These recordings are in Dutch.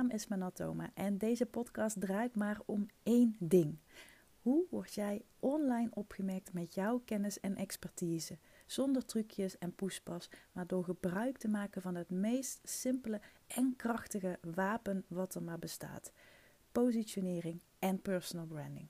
naam is Manatoma en deze podcast draait maar om één ding. Hoe word jij online opgemerkt met jouw kennis en expertise? Zonder trucjes en poespas, maar door gebruik te maken van het meest simpele en krachtige wapen wat er maar bestaat: positionering en personal branding.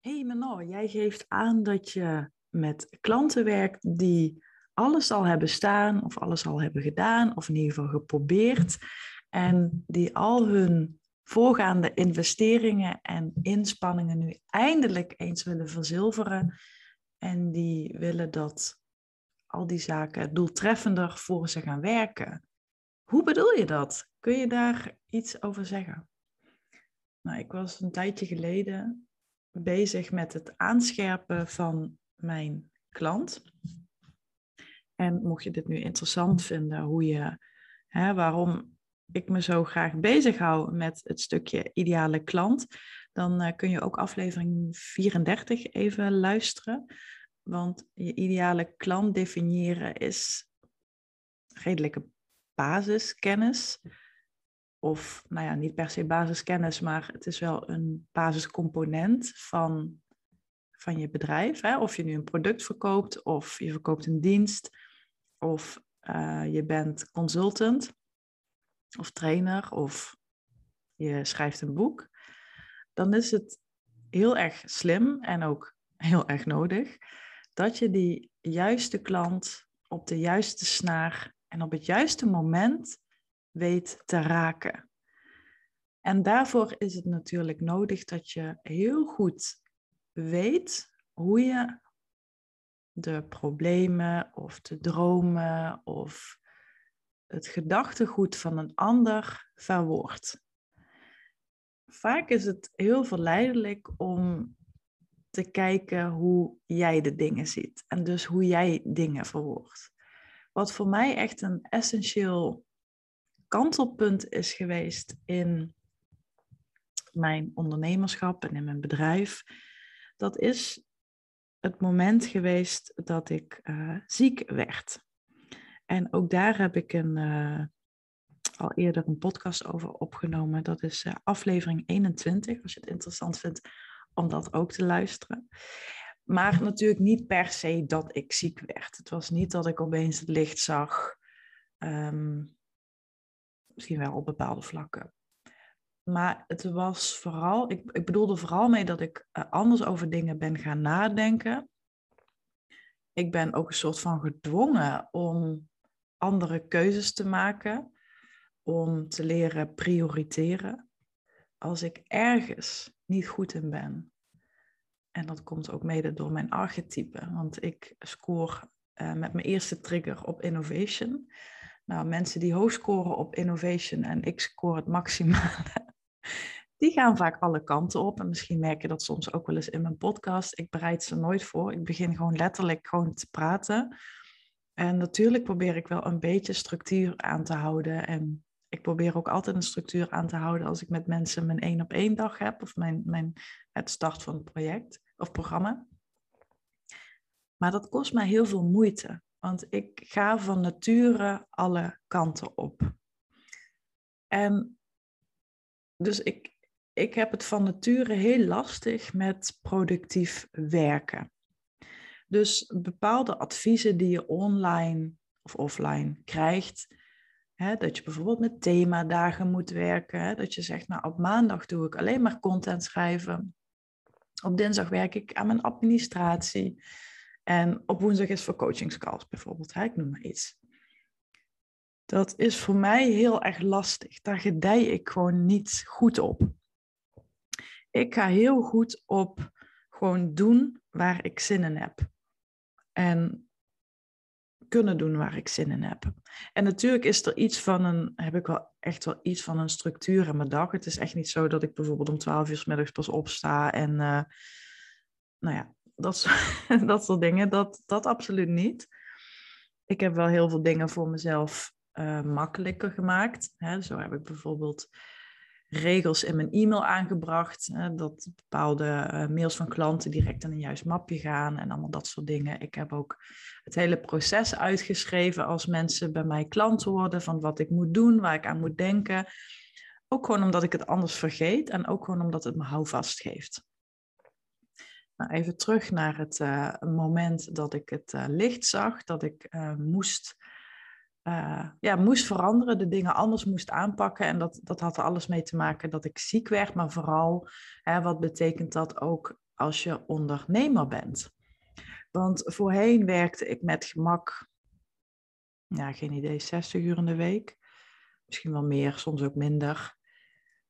Hey Menor, jij geeft aan dat je met klanten werkt die alles al hebben staan of alles al hebben gedaan, of in ieder geval geprobeerd, en die al hun voorgaande investeringen en inspanningen nu eindelijk eens willen verzilveren. En die willen dat al die zaken doeltreffender voor ze gaan werken. Hoe bedoel je dat? Kun je daar iets over zeggen? Nou, ik was een tijdje geleden bezig met het aanscherpen van mijn klant. En mocht je dit nu interessant vinden, hoe je, hè, waarom ik me zo graag bezighoud met het stukje ideale klant, dan uh, kun je ook aflevering 34 even luisteren. Want je ideale klant definiëren is redelijke basiskennis. Of, nou ja, niet per se basiskennis, maar het is wel een basiscomponent van, van je bedrijf. Hè? Of je nu een product verkoopt, of je verkoopt een dienst, of uh, je bent consultant of trainer of je schrijft een boek, dan is het heel erg slim en ook heel erg nodig dat je die juiste klant op de juiste snaar en op het juiste moment weet te raken. En daarvoor is het natuurlijk nodig dat je heel goed weet hoe je de problemen of de dromen of het gedachtegoed van een ander verwoordt. Vaak is het heel verleidelijk om te kijken hoe jij de dingen ziet en dus hoe jij dingen verwoordt. Wat voor mij echt een essentieel kantelpunt is geweest in mijn ondernemerschap en in mijn bedrijf, dat is het moment geweest dat ik uh, ziek werd. En ook daar heb ik een, uh, al eerder een podcast over opgenomen. Dat is uh, aflevering 21, als je het interessant vindt om dat ook te luisteren. Maar natuurlijk niet per se dat ik ziek werd. Het was niet dat ik opeens het licht zag. Um, misschien wel op bepaalde vlakken. Maar het was vooral, ik, ik bedoelde vooral mee dat ik uh, anders over dingen ben gaan nadenken. Ik ben ook een soort van gedwongen om andere keuzes te maken, om te leren prioriteren. Als ik ergens niet goed in ben, en dat komt ook mede door mijn archetype, want ik scoor uh, met mijn eerste trigger op innovation. Nou, mensen die hoog scoren op innovation en ik score het maximale, die gaan vaak alle kanten op. En misschien merk je dat soms ook wel eens in mijn podcast. Ik bereid ze nooit voor. Ik begin gewoon letterlijk gewoon te praten. En natuurlijk probeer ik wel een beetje structuur aan te houden. En ik probeer ook altijd een structuur aan te houden als ik met mensen mijn één op één dag heb. Of mijn, mijn, het start van het project of programma. Maar dat kost mij heel veel moeite. Want ik ga van nature alle kanten op. En dus ik, ik heb het van nature heel lastig met productief werken. Dus bepaalde adviezen die je online of offline krijgt, hè, dat je bijvoorbeeld met themadagen moet werken, dat je zegt, nou op maandag doe ik alleen maar content schrijven, op dinsdag werk ik aan mijn administratie en op woensdag is voor coachingscalls bijvoorbeeld, hè, ik noem maar iets. Dat is voor mij heel erg lastig. Daar gedij ik gewoon niet goed op. Ik ga heel goed op gewoon doen waar ik zin in heb en kunnen doen waar ik zin in heb. En natuurlijk is er iets van een, heb ik wel echt wel iets van een structuur in mijn dag. Het is echt niet zo dat ik bijvoorbeeld om twaalf uur s middags pas opsta en uh, nou ja, dat, dat soort dingen. Dat, dat absoluut niet. Ik heb wel heel veel dingen voor mezelf uh, makkelijker gemaakt. Hè. Zo heb ik bijvoorbeeld regels in mijn e-mail aangebracht. Hè, dat bepaalde eh, mails van klanten direct in een juist mapje gaan en allemaal dat soort dingen. Ik heb ook het hele proces uitgeschreven als mensen bij mij klant worden van wat ik moet doen, waar ik aan moet denken. Ook gewoon omdat ik het anders vergeet en ook gewoon omdat het me houvast geeft. Nou, even terug naar het uh, moment dat ik het licht zag, dat ik moest uh, ja, moest veranderen, de dingen anders moest aanpakken. En dat, dat had er alles mee te maken dat ik ziek werd, maar vooral hè, wat betekent dat ook als je ondernemer bent. Want voorheen werkte ik met gemak, ja, geen idee, 60 uur in de week. Misschien wel meer, soms ook minder.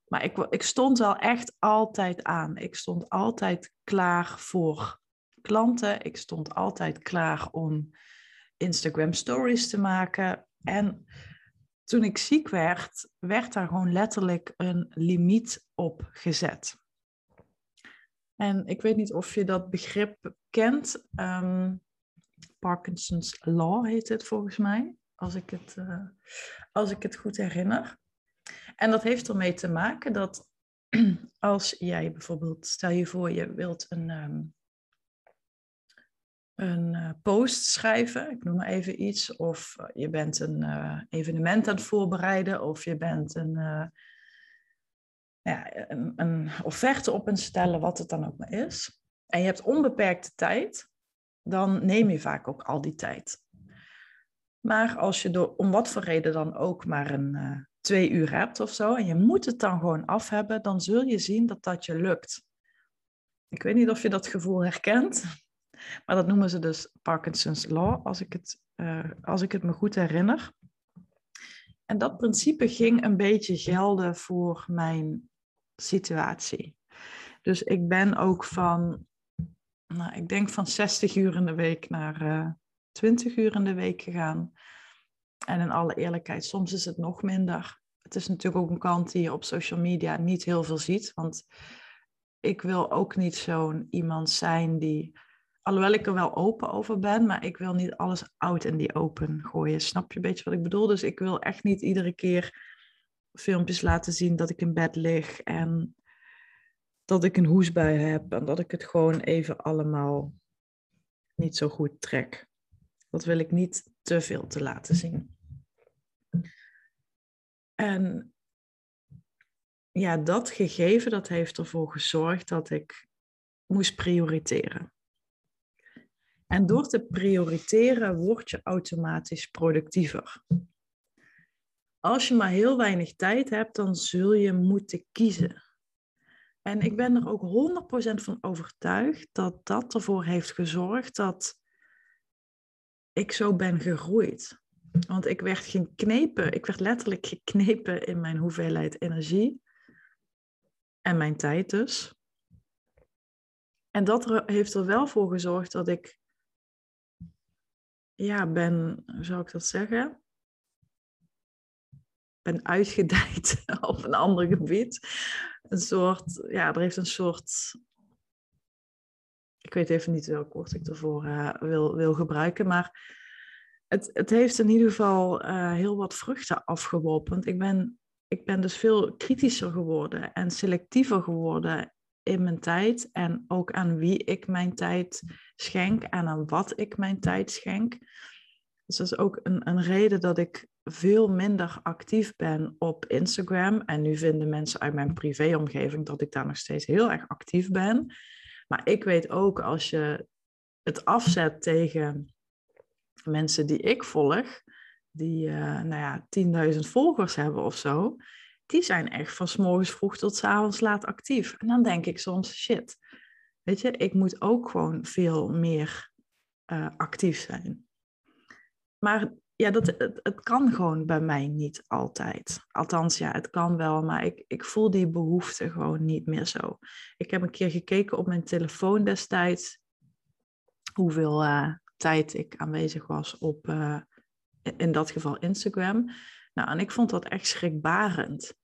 Maar ik, ik stond wel echt altijd aan. Ik stond altijd klaar voor klanten. Ik stond altijd klaar om Instagram stories te maken. En toen ik ziek werd, werd daar gewoon letterlijk een limiet op gezet. En ik weet niet of je dat begrip kent. Um, Parkinson's Law heet het volgens mij, als ik het, uh, als ik het goed herinner. En dat heeft ermee te maken dat als jij bijvoorbeeld, stel je voor, je wilt een, um, een uh, post schrijven, ik noem maar even iets, of uh, je bent een uh, evenement aan het voorbereiden, of je bent een, ja, een, een, offerte op aan stellen, wat het dan ook maar is, en je hebt onbeperkte tijd, dan neem je vaak ook al die tijd. Maar als je door, om wat voor reden dan ook maar een twee uur hebt of zo, en je moet het dan gewoon af hebben, dan zul je zien dat dat je lukt. Ik weet niet of je dat gevoel herkent. Maar dat noemen ze dus Parkinson's Law, als ik het, uh, als ik het me goed herinner. En dat principe ging een beetje gelden voor mijn situatie. Dus ik ben ook van, nou, ik denk van 60 uur in de week naar uh, eh, 20 uur in de week gegaan. En in alle eerlijkheid, soms is het nog minder. Het is natuurlijk ook een kant die je op social media niet heel veel ziet. Want ik wil ook niet zo'n iemand zijn die Alhoewel ik er wel open over ben, maar ik wil niet alles out in die open gooien. Snap je een beetje wat ik bedoel? Dus ik wil echt niet iedere keer filmpjes laten zien dat ik in bed lig en dat ik een hoesbui heb en dat ik het gewoon even allemaal niet zo goed trek. Dat wil ik niet te veel te laten zien. En ja, dat gegeven, dat heeft ervoor gezorgd dat ik moest prioriteren. En door te prioriteren word je automatisch productiever. Als je maar heel weinig tijd hebt, dan zul je moeten kiezen. En ik ben er ook 100% van overtuigd dat dat ervoor heeft gezorgd dat ik zo ben gegroeid. Want ik werd geknepen, ik werd letterlijk geknepen in mijn hoeveelheid energie en mijn tijd dus. En dat heeft er wel voor gezorgd dat ik ja, ben, hoe zou ik dat zeggen? Ben uitgedijd op een ander gebied. Een soort, ja, er heeft een soort. Ik weet even niet welk woord ik ervoor uh, wil, wil gebruiken, maar het, het heeft in ieder geval uh, heel wat vruchten afgeworpen. Want ik ben, ik ben dus veel kritischer geworden en selectiever geworden in mijn tijd en ook aan wie ik mijn tijd schenk en aan wat ik mijn tijd schenk. Dus dat is ook een, een reden dat ik veel minder actief ben op Instagram. En nu vinden mensen uit mijn privéomgeving dat ik daar nog steeds heel erg actief ben. Maar ik weet ook als je het afzet tegen mensen die ik volg, die uh, nou ja, 10.000 volgers hebben of zo, die zijn echt van s morgens vroeg tot s avonds laat actief. En dan denk ik soms, shit, weet je, ik moet ook gewoon veel meer uh, actief zijn. Maar ja, dat, het, kan gewoon bij mij niet altijd. Althans, ja, het kan wel, maar ik, ik voel die behoefte gewoon niet meer zo. Ik heb een keer gekeken op mijn telefoon destijds hoeveel uh, tijd ik aanwezig was op, uh, in dat geval Instagram. Nou, en ik vond dat echt schrikbarend.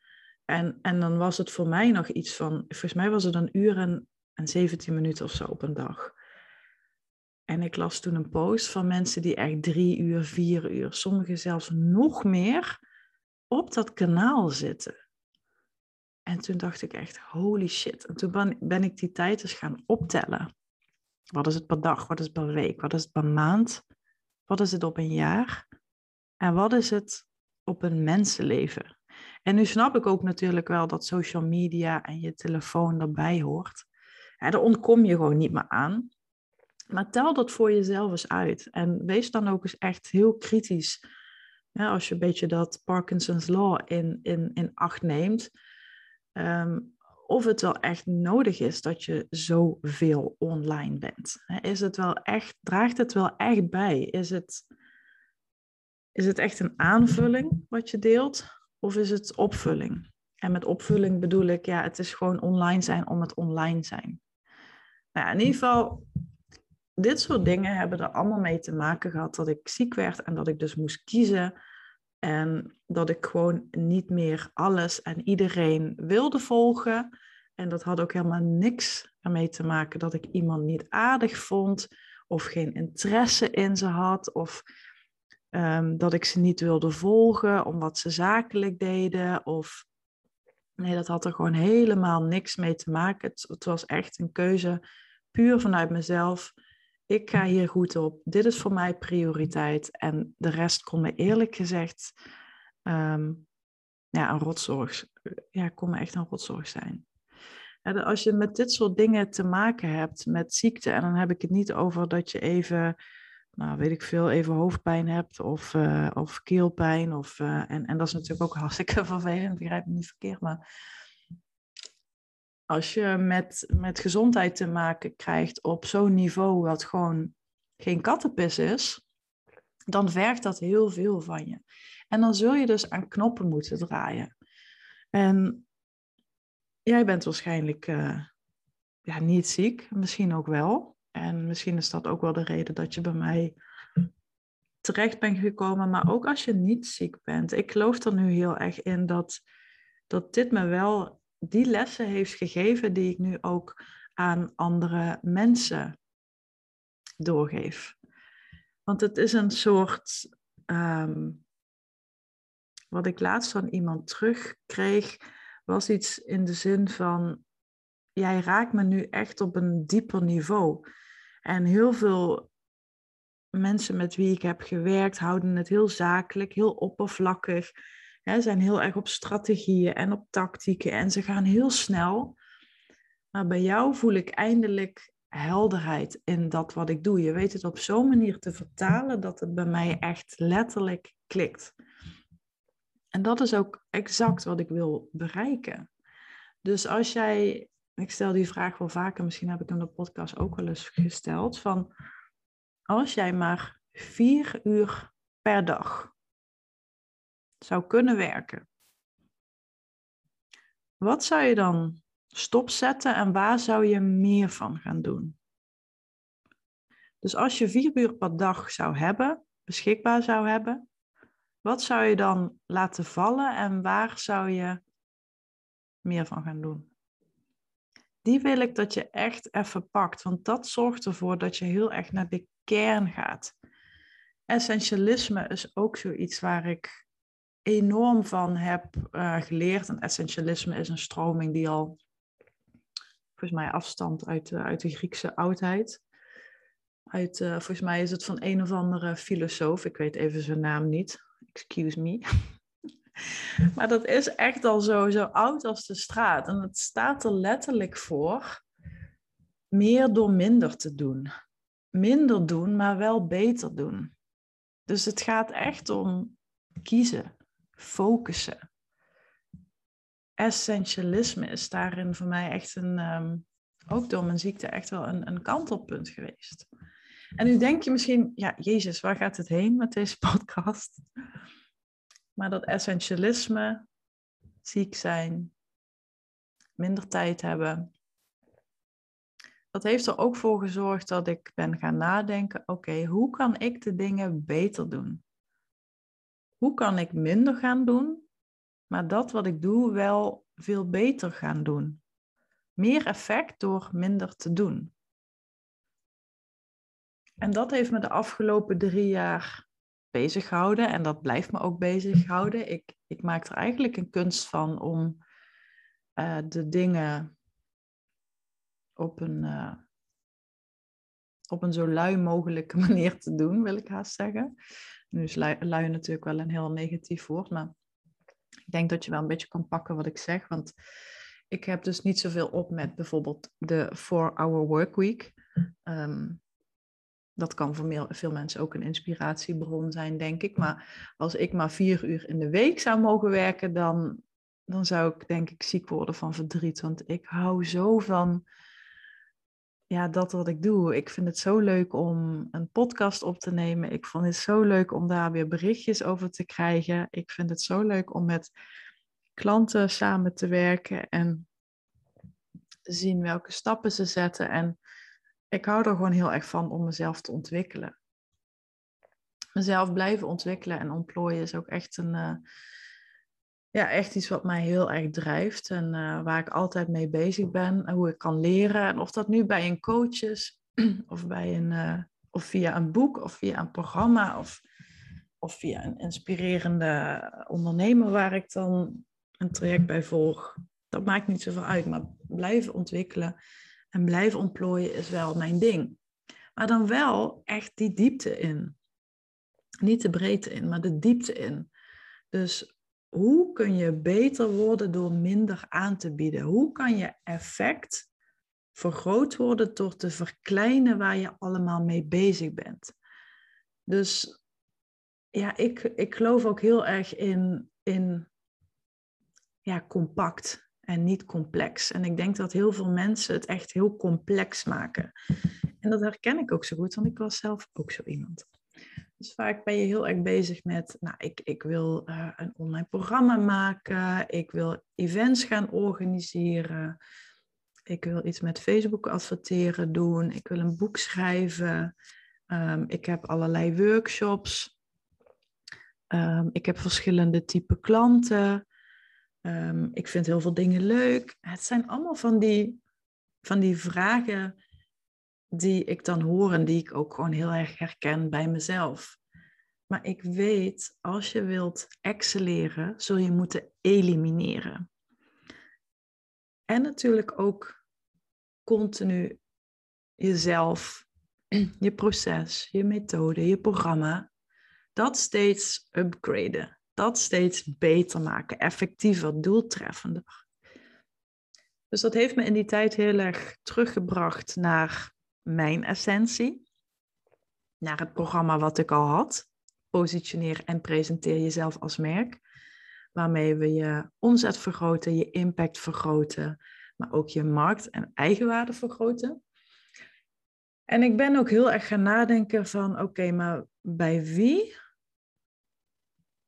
En, en dan was het voor mij nog iets van, volgens mij was het een uur en, en 17 minuten of zo op een dag. En ik las toen een post van mensen die echt drie uur, vier uur, sommigen zelfs nog meer op dat kanaal zitten. En toen dacht ik echt, holy shit. En toen ben, ben ik die tijd eens gaan optellen. Wat is het per dag? Wat is het per week? Wat is het per maand? Wat is het op een jaar? En wat is het op een mensenleven? En nu snap ik ook natuurlijk wel dat social media en je telefoon erbij hoort. Daar ontkom je gewoon niet meer aan. Maar tel dat voor jezelf eens uit. En wees dan ook eens echt heel kritisch. Als je een beetje dat Parkinson's Law in, in, in acht neemt. Ehm, of het wel echt nodig is dat je zoveel online bent. Is het wel echt, draagt het wel echt bij? Is het, is het echt een aanvulling wat je deelt? Of is het opvulling? En met opvulling bedoel ik, ja, het is gewoon online zijn om het online zijn. Nou, in ieder geval, dit soort dingen hebben er allemaal mee te maken gehad dat ik ziek werd en dat ik dus moest kiezen. En dat ik gewoon niet meer alles en iedereen wilde volgen. En dat had ook helemaal niks ermee te maken dat ik iemand niet aardig vond of geen interesse in ze had of ehm, dat ik ze niet wilde volgen omdat ze zakelijk deden of nee, dat had er gewoon helemaal niks mee te maken. Het, het was echt een keuze puur vanuit mezelf ik ga hier goed op. Dit is voor mij prioriteit. En de rest kon me eerlijk gezegd ehm, ja, een rotzorg, ja, kon me echt een rotzorg zijn. als je met dit soort dingen te maken hebt, met ziekte, en dan heb ik het niet over dat je even, nou weet ik veel, even hoofdpijn hebt of, uh, of keelpijn. Of, uh, en, en dat is natuurlijk ook hartstikke vervelend, begrijp me niet verkeerd, maar als je met, met gezondheid te maken krijgt op zo'n niveau wat gewoon geen kattenpis is, dan vergt dat heel veel van je. En dan zul je dus aan knoppen moeten draaien. En jij bent waarschijnlijk uh, ja, niet ziek, misschien ook wel. En misschien is dat ook wel de reden dat je bij mij terecht bent gekomen. Maar ook als je niet ziek bent. Ik geloof er nu heel erg in dat, dat dit me wel die lessen heeft gegeven die ik nu ook aan andere mensen doorgeef. Want het is een soort, ehm, wat ik laatst van iemand terugkreeg, was iets in de zin van, jij raakt me nu echt op een dieper niveau. En heel veel mensen met wie ik heb gewerkt houden het heel zakelijk, heel oppervlakkig zijn heel erg op strategieën en op tactieken en ze gaan heel snel. Maar bij jou voel ik eindelijk helderheid in dat wat ik doe. Je weet het op zo'n manier te vertalen dat het bij mij echt letterlijk klikt. En dat is ook exact wat ik wil bereiken. Dus als jij, ik stel die vraag wel vaker, misschien heb ik hem de podcast ook wel eens gesteld, van als jij maar vier uur per dag zou kunnen werken. Wat zou je dan stopzetten en waar zou je meer van gaan doen? Dus als je vier uur per dag zou hebben, beschikbaar zou hebben, wat zou je dan laten vallen en waar zou je meer van gaan doen? Die wil ik dat je echt even pakt, want dat zorgt ervoor dat je heel erg naar de kern gaat. Essentialisme is ook zoiets waar ik enorm van heb uh, geleerd. En essentialisme is een stroming die al, volgens mij, afstand uit, uit de Griekse oudheid. Uit, uh, volgens mij is het van een of andere filosoof, ik weet even zijn naam niet, excuse me. maar dat is echt al zo, zo oud als de straat. En het staat er letterlijk voor meer door minder te doen. Minder doen, maar wel beter doen. Dus het gaat echt om kiezen focussen. Essentialisme is daarin voor mij echt een, ehm, ook door mijn ziekte, echt wel een, een kantelpunt geweest. En nu denk je misschien, ja, Jezus, waar gaat het heen met deze podcast? Maar dat essentialisme, ziek zijn, minder tijd hebben, dat heeft er ook voor gezorgd dat ik ben gaan nadenken, oké, hoe kan ik de dingen beter doen? hoe kan ik minder gaan doen, maar dat wat ik doe wel veel beter gaan doen? Meer effect door minder te doen. En dat heeft me de afgelopen drie jaar bezig gehouden en dat blijft me ook bezighouden. Ik, ik maak er eigenlijk een kunst van om eh, de dingen op een, uh, op een zo lui mogelijke manier te doen, wil ik haast zeggen. Nu is lui, lui natuurlijk wel een heel negatief woord, maar ik denk dat je wel een beetje kan pakken wat ik zeg. Want ik heb dus niet zoveel op met bijvoorbeeld de 4-hour workweek. Um, dat kan voor veel mensen ook een inspiratiebron zijn, denk ik. Maar als ik maar vier uur in de week zou mogen werken, dan, dan zou ik denk ik ziek worden van verdriet. Want ik hou zo van ja, dat wat ik doe. Ik vind het zo leuk om een podcast op te nemen. Ik vond het zo leuk om daar weer berichtjes over te krijgen. Ik vind het zo leuk om met klanten samen te werken en te zien welke stappen ze zetten. En ik hou er gewoon heel erg van om mezelf te ontwikkelen. Mezelf blijven ontwikkelen en ontplooien is ook echt een, uh, ja, echt iets wat mij heel erg drijft en uh, waar ik altijd mee bezig ben. En hoe ik kan leren. En of dat nu bij een coach is, of, bij een, uh, of via een boek, of via een programma, of, of via een inspirerende ondernemer waar ik dan een traject bij volg. Dat maakt niet zoveel uit, maar blijven ontwikkelen en blijven ontplooien is wel mijn ding. Maar dan wel echt die diepte in. Niet de breedte in, maar de diepte in. Dus hoe kun je beter worden door minder aan te bieden? Hoe kan je effect vergroot worden door te verkleinen waar je allemaal mee bezig bent? Dus ja, ik, ik geloof ook heel erg in, in ja, compact en niet complex. En ik denk dat heel veel mensen het echt heel complex maken. En dat herken ik ook zo goed, want ik was zelf ook zo iemand. Dus vaak ben je heel erg bezig met, nou, ik, ik wil uh, een online programma maken, ik wil events gaan organiseren, ik wil iets met Facebook adverteren doen, ik wil een boek schrijven, um, ik heb allerlei workshops, um, ik heb verschillende type klanten. Um, ik vind heel veel dingen leuk. Het zijn allemaal van die, van die vragen die ik dan hoor en die ik ook gewoon heel erg herken bij mezelf. Maar ik weet, als je wilt excelleren, zul je moeten elimineren. En natuurlijk ook continu jezelf, je proces, je methode, je programma, dat steeds upgraden dat steeds beter maken, effectiever, doeltreffender. Dus dat heeft me in die tijd heel erg teruggebracht naar mijn essentie, naar het programma wat ik al had. Positioneer en presenteer jezelf als merk, waarmee we je omzet vergroten, je impact vergroten, maar ook je markt- en eigenwaarde vergroten. En ik ben ook heel erg gaan nadenken van, oké, maar bij wie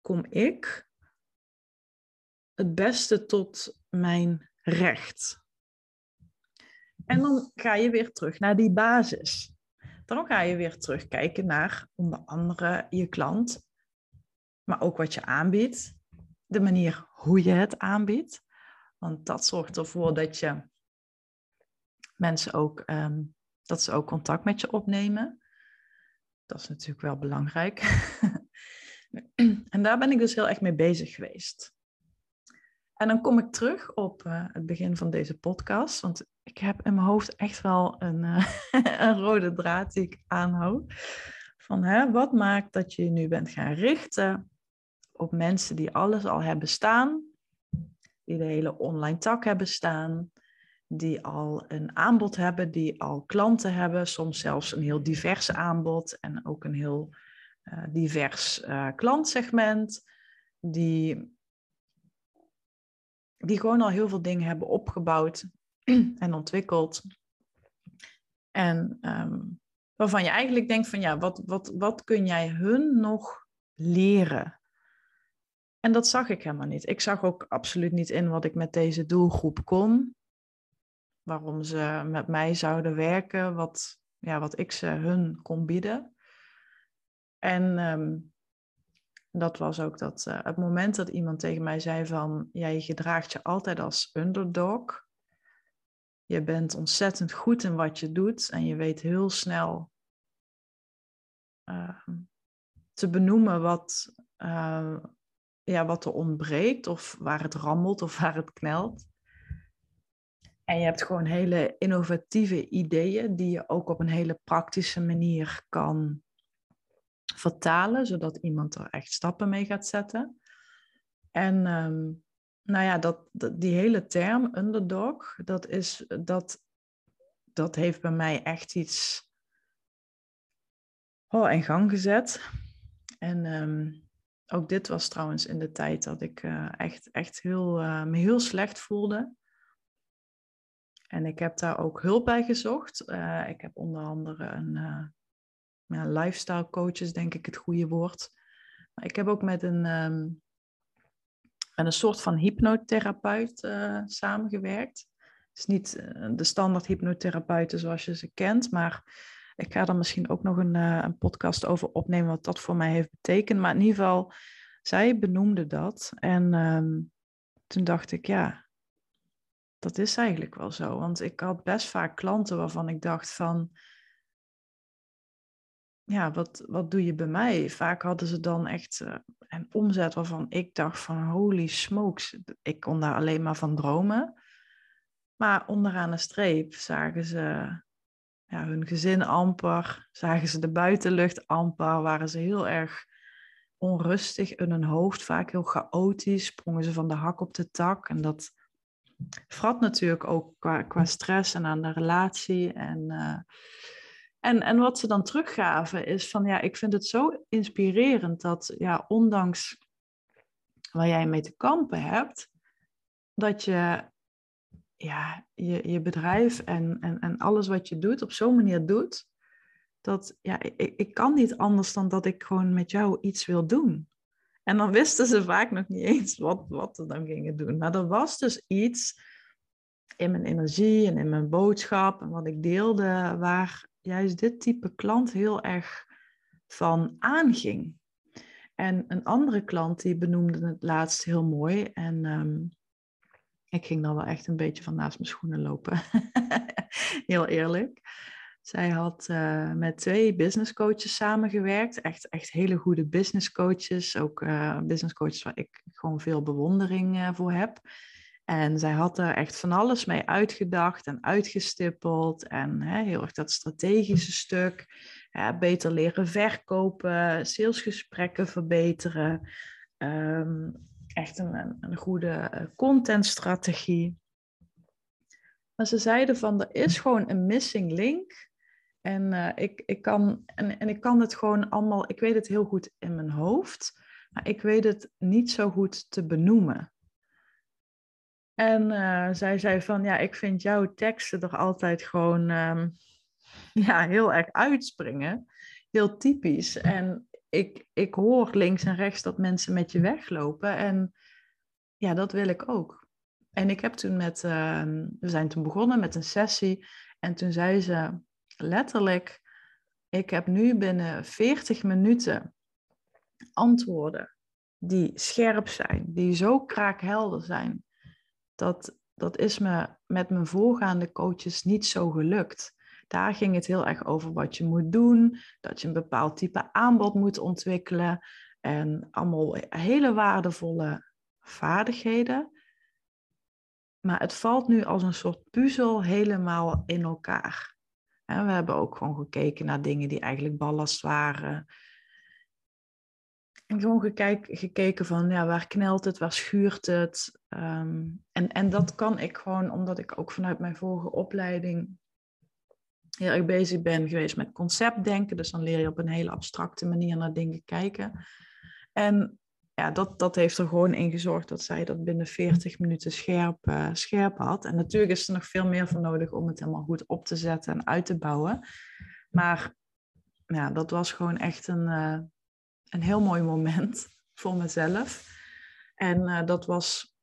kom ik het beste tot mijn recht. En dan ga je weer terug naar die basis. Dan ga je weer terugkijken naar onder andere je klant, maar ook wat je aanbiedt, de manier hoe je het aanbiedt. Want dat zorgt ervoor dat je mensen ook, ehm, dat ze ook contact met je opnemen. Dat is natuurlijk wel belangrijk. En daar ben ik dus heel erg mee bezig geweest. En dan kom ik terug op uh, het begin van deze podcast, want ik heb in mijn hoofd echt wel een, uh, een rode draad die ik aanhoud. Van hè, wat maakt dat je je nu bent gaan richten op mensen die alles al hebben staan, die de hele online tak hebben staan, die al een aanbod hebben, die al klanten hebben, soms zelfs een heel divers aanbod en ook een heel divers uh, klantsegment, die, die gewoon al heel veel dingen hebben opgebouwd en ontwikkeld. En um, waarvan je eigenlijk denkt van ja, wat, wat, wat kun jij hun nog leren? En dat zag ik helemaal niet. Ik zag ook absoluut niet in wat ik met deze doelgroep kon. Waarom ze met mij zouden werken, wat, ja, wat ik ze hun kon bieden. En ehm, dat was ook dat uh, het moment dat iemand tegen mij zei van, jij gedraagt je altijd als underdog. Je bent ontzettend goed in wat je doet en je weet heel snel uh, te benoemen wat, uh, ja, wat er ontbreekt of waar het rammelt of waar het knelt. En je hebt gewoon hele innovatieve ideeën die je ook op een hele praktische manier kan vertalen, zodat iemand er echt stappen mee gaat zetten. En ehm, nou ja, dat, die hele term underdog, dat, is, dat, dat heeft bij mij echt iets oh, in gang gezet. En ehm, ook dit was trouwens in de tijd dat ik uh, echt, echt heel, uh, me heel slecht voelde. En ik heb daar ook hulp bij gezocht. Uh, ik heb onder andere een ja, lifestyle coach, is denk ik het goede woord. Maar ik heb ook met een, um, met een soort van hypnotherapeut samengewerkt. Het is niet de standaard hypnotherapeuten zoals je ze kent, maar ik ga er misschien ook nog een, uh, een podcast over opnemen, wat dat voor mij heeft betekend. Maar in ieder geval, zij benoemde dat. En um, toen dacht ik, ja, dat is eigenlijk wel zo. Want ik had best vaak klanten waarvan ik dacht van, ja, wat, wat doe je bij mij? Vaak hadden ze dan echt uh, een omzet waarvan ik dacht van, holy smokes, ik kon daar alleen maar van dromen. Maar onderaan de streep zagen ze ja, hun gezin amper, zagen ze de buitenlucht amper, waren ze heel erg onrustig in hun hoofd, vaak heel chaotisch, sprongen ze van de hak op de tak. En dat vrat natuurlijk ook qua, stress en aan de relatie. En, uh, en, en wat ze dan teruggaven is van, ja, ik vind het zo inspirerend dat, ja, ondanks waar jij mee te kampen hebt, dat je ja, je, je bedrijf en, en, en alles wat je doet op zo'n manier doet, dat ja, ik, ik kan niet anders dan dat ik gewoon met jou iets wil doen. En dan wisten ze vaak nog niet eens wat, wat ze dan gingen doen. Maar er was dus iets in mijn energie en in mijn boodschap en wat ik deelde, waar juist dit type klant heel erg van aanging. En een andere klant die benoemde het laatst heel mooi. En um, ik ging dan wel echt een beetje van naast mijn schoenen lopen. Heel eerlijk. Zij had uh, met twee business coaches samengewerkt. Echt, echt hele goede business coaches. Ook uh, business coaches waar ik gewoon veel bewondering uh, voor heb. En zij had er echt van alles mee uitgedacht en uitgestippeld. En hè, heel erg dat strategische stuk. beter leren verkopen, salesgesprekken verbeteren. Um, echt een, een goede eh, contentstrategie. Maar ze zeiden van, er is gewoon een missing link. En, uh, ik, ik kan, en, en ik kan het gewoon allemaal, ik weet het heel goed in mijn hoofd, maar ik weet het niet zo goed te benoemen. En uh, zij zei van, ja, ik vind jouw teksten er altijd gewoon um, ja, heel erg uitspringen. Heel typisch. En ik, ik hoor links en rechts dat mensen met je weglopen. En ja, dat wil ik ook. En ik heb toen met, uh, we zijn toen begonnen met een sessie. En toen zei ze letterlijk, ik heb nu binnen 40 minuten antwoorden die scherp zijn, die zo kraakhelder zijn. Dat, dat is me met mijn voorgaande coaches niet zo gelukt. Daar ging het heel erg over wat je moet doen, dat je een bepaald type aanbod moet ontwikkelen en allemaal hele waardevolle vaardigheden. Maar het valt nu als een soort puzzel helemaal in elkaar. En we hebben ook gewoon gekeken naar dingen die eigenlijk ballast waren. En gewoon gekeken, van ja, waar knelt het, waar schuurt het. Um, en, en dat kan ik gewoon, omdat ik ook vanuit mijn vorige opleiding heel erg bezig ben geweest met conceptdenken. Dus dan leer je op een hele abstracte manier naar dingen kijken. En ja, dat, dat heeft er gewoon in gezorgd dat zij dat binnen 40 minuten scherp, uh, scherp had. En natuurlijk is er nog veel meer voor nodig om het helemaal goed op te zetten en uit te bouwen. Maar ja, dat was gewoon echt een, uh, een heel mooi moment voor mezelf. En uh, dat was,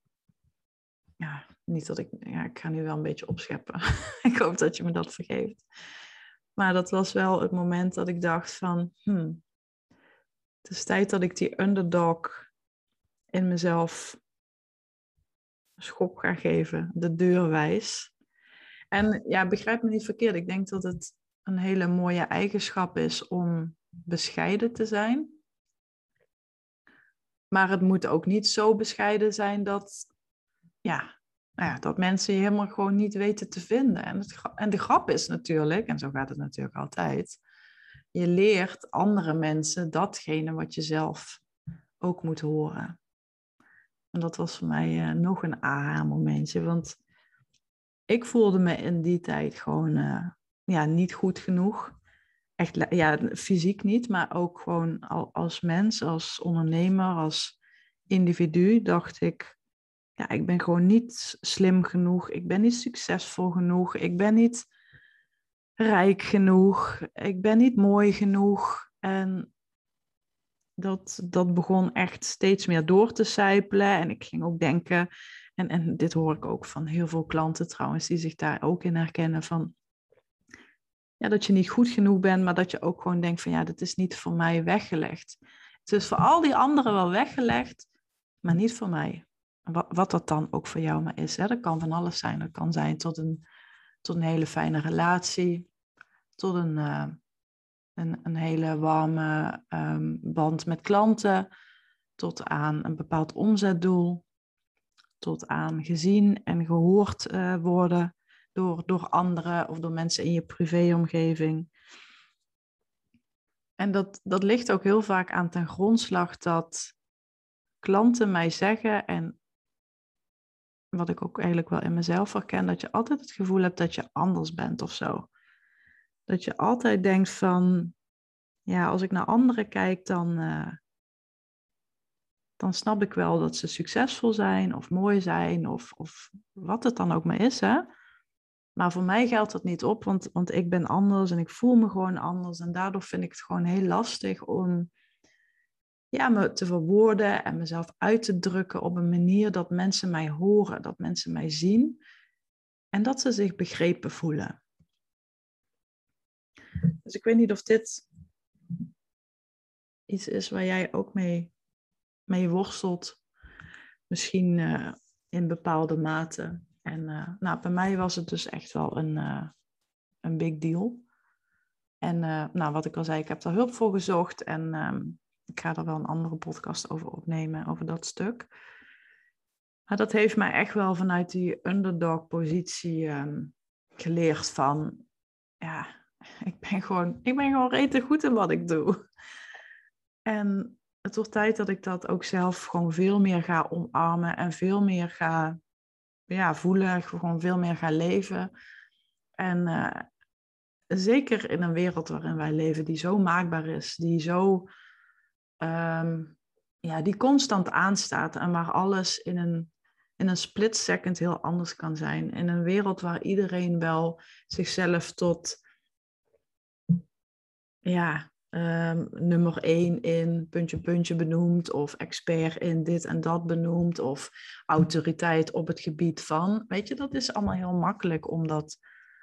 ja, niet dat ik, ja, ik ga nu wel een beetje opscheppen. ik hoop dat je me dat vergeeft. Maar dat was wel het moment dat ik dacht van, hmm, het is tijd dat ik die underdog in mezelf schop ga geven, de deur wijs. En ja, begrijp me niet verkeerd. Ik denk dat het een hele mooie eigenschap is om bescheiden te zijn. Maar het moet ook niet zo bescheiden zijn dat, ja, nou ja, dat mensen je helemaal gewoon niet weten te vinden. En, het, en de grap is natuurlijk, en zo gaat het natuurlijk altijd, je leert andere mensen datgene wat je zelf ook moet horen. En dat was voor mij uh, nog een aha-momentje, want ik voelde me in die tijd gewoon uh, ja, niet goed genoeg. Echt, ja, fysiek niet, maar ook gewoon als mens, als ondernemer, als individu dacht ik, ja, ik ben gewoon niet slim genoeg, ik ben niet succesvol genoeg, ik ben niet rijk genoeg, ik ben niet mooi genoeg. En dat, dat begon echt steeds meer door te sijpelen. En ik ging ook denken, en, en dit hoor ik ook van heel veel klanten trouwens, die zich daar ook in herkennen van, ja, dat je niet goed genoeg bent, maar dat je ook gewoon denkt van, ja, dit is niet voor mij weggelegd. Het is voor al die anderen wel weggelegd, maar niet voor mij. Wat, wat dat dan ook voor jou maar is. Hè? Dat kan van alles zijn. Dat kan zijn tot een, tot een hele fijne relatie, tot een, uh, een, een, hele warme um, band met klanten, tot aan een bepaald omzetdoel, tot aan gezien en gehoord uh, worden door, door anderen of door mensen in je privéomgeving. En dat, dat ligt ook heel vaak aan ten grondslag dat klanten mij zeggen, en wat ik ook eigenlijk wel in mezelf herken, dat je altijd het gevoel hebt dat je anders bent of zo. Dat je altijd denkt van, ja, als ik naar anderen kijk, dan, uh, dan snap ik wel dat ze succesvol zijn of mooi zijn of, of wat het dan ook maar is. Hè? Maar voor mij geldt dat niet op, want, want ik ben anders en ik voel me gewoon anders. En daardoor vind ik het gewoon heel lastig om ja, me te verwoorden en mezelf uit te drukken op een manier dat mensen mij horen, dat mensen mij zien en dat ze zich begrepen voelen. Dus ik weet niet of dit iets is waar jij ook mee, mee worstelt. Misschien uh, in bepaalde mate. En uh, nou, bij mij was het dus echt wel een, uh, een big deal. En nou, wat ik al zei, ik heb daar hulp voor gezocht. En um, ik ga er wel een andere podcast over opnemen, over dat stuk. Maar dat heeft mij echt wel vanuit die underdog-positie um, geleerd van, ja, ik ben gewoon, ik ben gewoon rete goed in wat ik doe. En het wordt tijd dat ik dat ook zelf gewoon veel meer ga omarmen en veel meer ga ja, voelen, gewoon veel meer ga leven. En uh, zeker in een wereld waarin wij leven, die zo maakbaar is, die zo um, ja, die constant aanstaat en waar alles in een, in een split second heel anders kan zijn. In een wereld waar iedereen wel zichzelf tot ja, um, nummer één in puntje puntje benoemt of expert in dit en dat benoemt of autoriteit op het gebied van. Weet je, dat is allemaal heel makkelijk om, dat,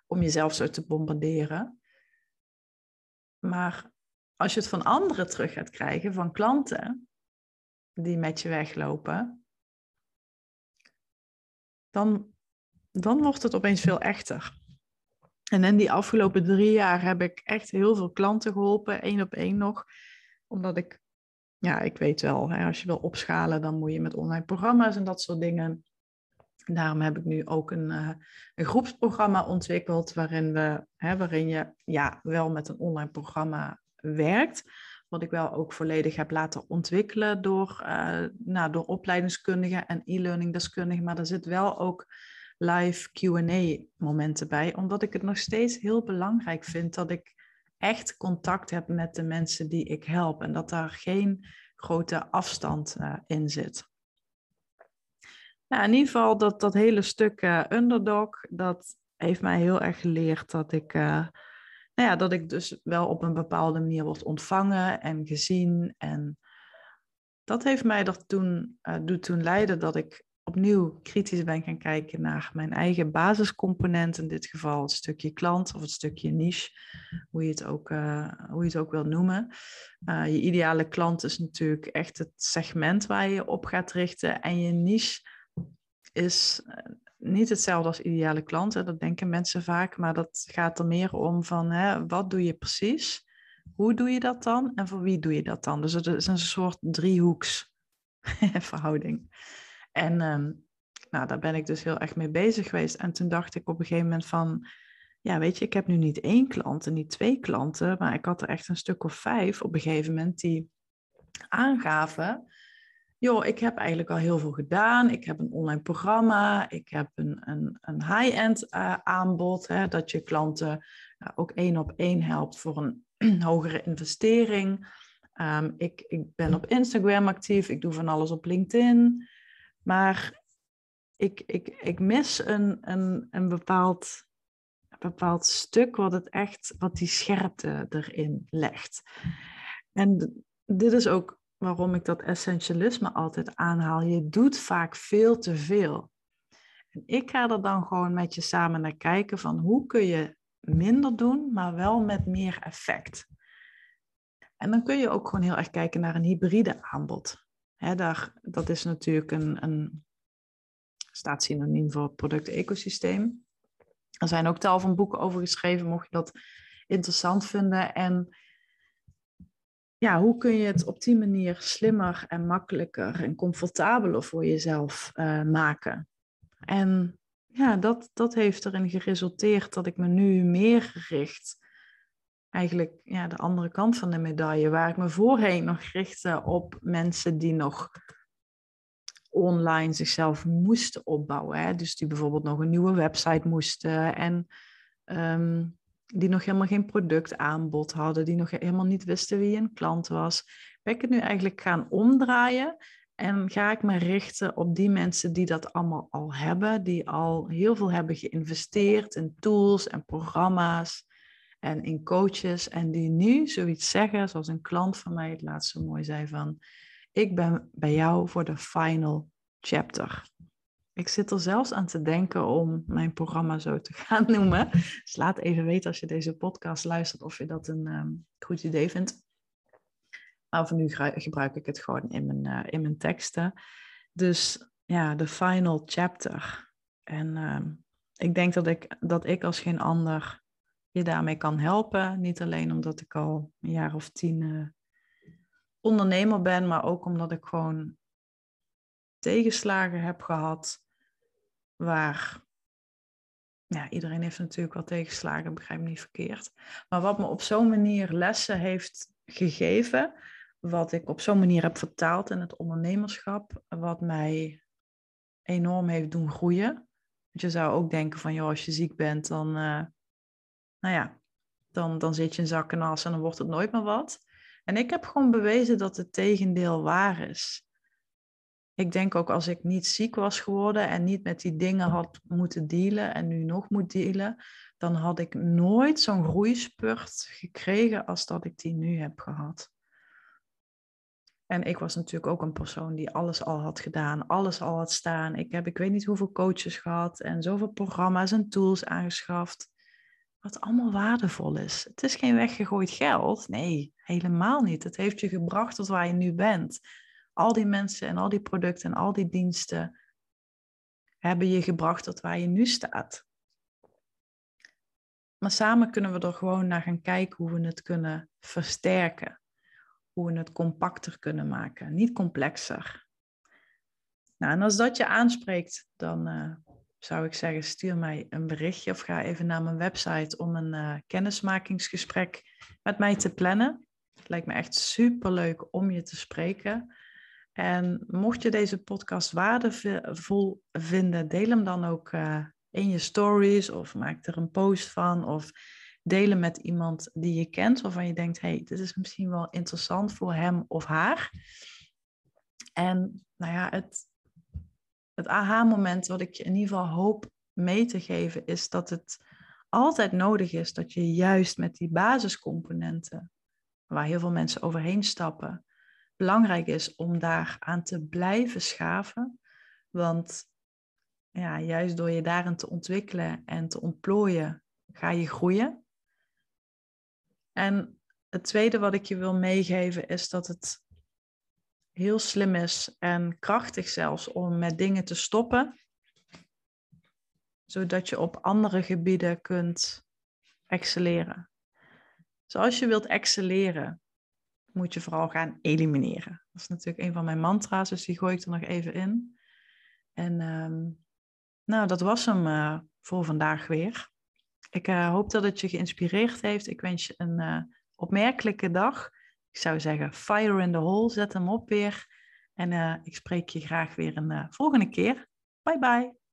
om jezelf zo te bombarderen. Maar als je het van anderen terug gaat krijgen, van klanten die met je weglopen, dan, dan wordt het opeens veel echter. En in die afgelopen drie jaar heb ik echt heel veel klanten geholpen, één op één nog. Omdat ik, ja, ik weet wel, hè, als je wil opschalen, dan moet je met online programma's en dat soort dingen. Daarom heb ik nu ook een, uh, een groepsprogramma ontwikkeld waarin, we, hè, waarin je ja, wel met een online programma werkt. Wat ik wel ook volledig heb laten ontwikkelen door, uh, nou, door opleidingskundigen en e-learning deskundigen. Maar er zit wel ook live QA momenten bij, omdat ik het nog steeds heel belangrijk vind dat ik echt contact heb met de mensen die ik help en dat daar geen grote afstand uh, in zit. Nou, in ieder geval dat, dat hele stuk uh, underdog, dat heeft mij heel erg geleerd dat ik uh, nou ja, dat ik dus wel op een bepaalde manier word ontvangen en gezien. En dat heeft mij er toen, doet toen leiden dat ik opnieuw kritisch ben gaan kijken naar mijn eigen basiscomponent. In dit geval het stukje klant of het stukje niche, hoe je het ook, uh, hoe je het ook wil noemen. Uh, je ideale klant is natuurlijk echt het segment waar je op gaat richten. En je niche is niet hetzelfde als ideale klant. Dat denken mensen vaak, maar dat gaat er meer om van hè, wat doe je precies? Hoe doe je dat dan? En voor wie doe je dat dan? Dus het is een soort driehoeks verhouding. En um, Nou, daar ben ik dus heel erg mee bezig geweest. En toen dacht ik op een gegeven moment van, ja, weet je, ik heb nu niet één klant en niet twee klanten, maar ik had er echt een stuk of vijf op een gegeven moment die aangaven, joh, ik heb eigenlijk al heel veel gedaan. Ik heb een online programma, ik heb een, een, een high-end uh, aanbod, hè, dat je klanten ook één op één helpt voor een hogere investering. Um, ik, ik ben op Instagram actief, ik doe van alles op LinkedIn. Maar ik, ik, ik mis een, een, een bepaald, bepaald stuk wat het echt, wat die scherpte erin legt. En dit is ook waarom ik dat essentialisme altijd aanhaal. Je doet vaak veel te veel. En ik ga er dan gewoon met je samen naar kijken van hoe kun je minder doen, maar wel met meer effect. En dan kun je ook gewoon heel erg kijken naar een hybride aanbod. Dat is natuurlijk een, een staat synoniem voor product-ecosysteem. Er zijn ook tal van boeken over geschreven, mocht je dat interessant vinden. En ja, hoe kun je het op die manier slimmer en makkelijker en comfortabeler voor jezelf uh, maken? En ja, dat, dat heeft erin geresulteerd dat ik me nu meer richt. Eigenlijk ja, de andere kant van de medaille, waar ik me voorheen nog richtte op mensen die nog online zichzelf moesten opbouwen. Hè? Dus die bijvoorbeeld nog een nieuwe website moesten en um, die nog helemaal geen productaanbod hadden, die nog helemaal niet wisten wie een klant was. Ben ik het nu eigenlijk gaan omdraaien en ga ik me richten op die mensen die dat allemaal al hebben, die al heel veel hebben geïnvesteerd in tools en programma's en in coaches en die nu zoiets zeggen, zoals een klant van mij het laatst zo mooi zei van, ik ben bij jou voor de final chapter. Ik zit er zelfs aan te denken om mijn programma zo te gaan noemen. Dus laat even weten als je deze podcast luistert of je dat een um, goed idee vindt. Maar voor nu gebruik ik het gewoon in mijn, uh, in mijn teksten. Dus ja, de final chapter. En uh, ik denk dat ik, dat ik als geen ander je daarmee kan helpen. Niet alleen omdat ik al een jaar of tien uh, ondernemer ben, maar ook omdat ik gewoon tegenslagen heb gehad waar ja, iedereen heeft natuurlijk wel tegenslagen, begrijp me niet verkeerd. Maar wat me op zo'n manier lessen heeft gegeven, wat ik op zo'n manier heb vertaald in het ondernemerschap, wat mij enorm heeft doen groeien. Want je zou ook denken van, joh, als je ziek bent, dan, uh, nou ja, dan, dan zit je in zak en en dan wordt het nooit meer wat. En ik heb gewoon bewezen dat het tegendeel waar is. Ik denk ook als ik niet ziek was geworden en niet met die dingen had moeten dealen en nu nog moet dealen, dan had ik nooit zo'n groeispurt gekregen als dat ik die nu heb gehad. En ik was natuurlijk ook een persoon die alles al had gedaan, alles al had staan. Ik heb ik weet niet hoeveel coaches gehad en zoveel programma's en tools aangeschaft. Wat allemaal waardevol is. Het is geen weggegooid geld. Nee, helemaal niet. Het heeft je gebracht tot waar je nu bent al die mensen en al die producten en al die diensten hebben je gebracht tot waar je nu staat. Maar samen kunnen we er gewoon naar gaan kijken hoe we het kunnen versterken. Hoe we het compacter kunnen maken, niet complexer. Nou, en als dat je aanspreekt, dan uh, zou ik zeggen, stuur mij een berichtje of ga even naar mijn website om een uh, kennismakingsgesprek met mij te plannen. Het lijkt me echt super leuk om je te spreken. En mocht je deze podcast waardevol vinden, deel hem dan ook uh, in je stories of maak er een post van of deel hem met iemand die je kent waarvan je denkt, hey, dit is misschien wel interessant voor hem of haar. En nou ja, het, het aha-moment wat ik in ieder geval hoop mee te geven is dat het altijd nodig is dat je juist met die basiscomponenten, waar heel veel mensen overheen stappen, belangrijk is om daar aan te blijven schaven. Want ja, juist door je daarin te ontwikkelen en te ontplooien, ga je groeien. En het tweede wat ik je wil meegeven is dat het heel slim is en krachtig zelfs om met dingen te stoppen, zodat je op andere gebieden kunt excelleren. Zoals je wilt excelleren, moet je vooral gaan elimineren. Dat is natuurlijk een van mijn mantra's, dus die gooi ik er nog even in. En um, Nou, dat was hem uh, voor vandaag weer. Ik uh, hoop dat het je geïnspireerd heeft. Ik wens je een uh, opmerkelijke dag. Ik zou zeggen, fire in the hole. Zet hem op weer. En ik spreek je graag weer een volgende keer. Bye bye.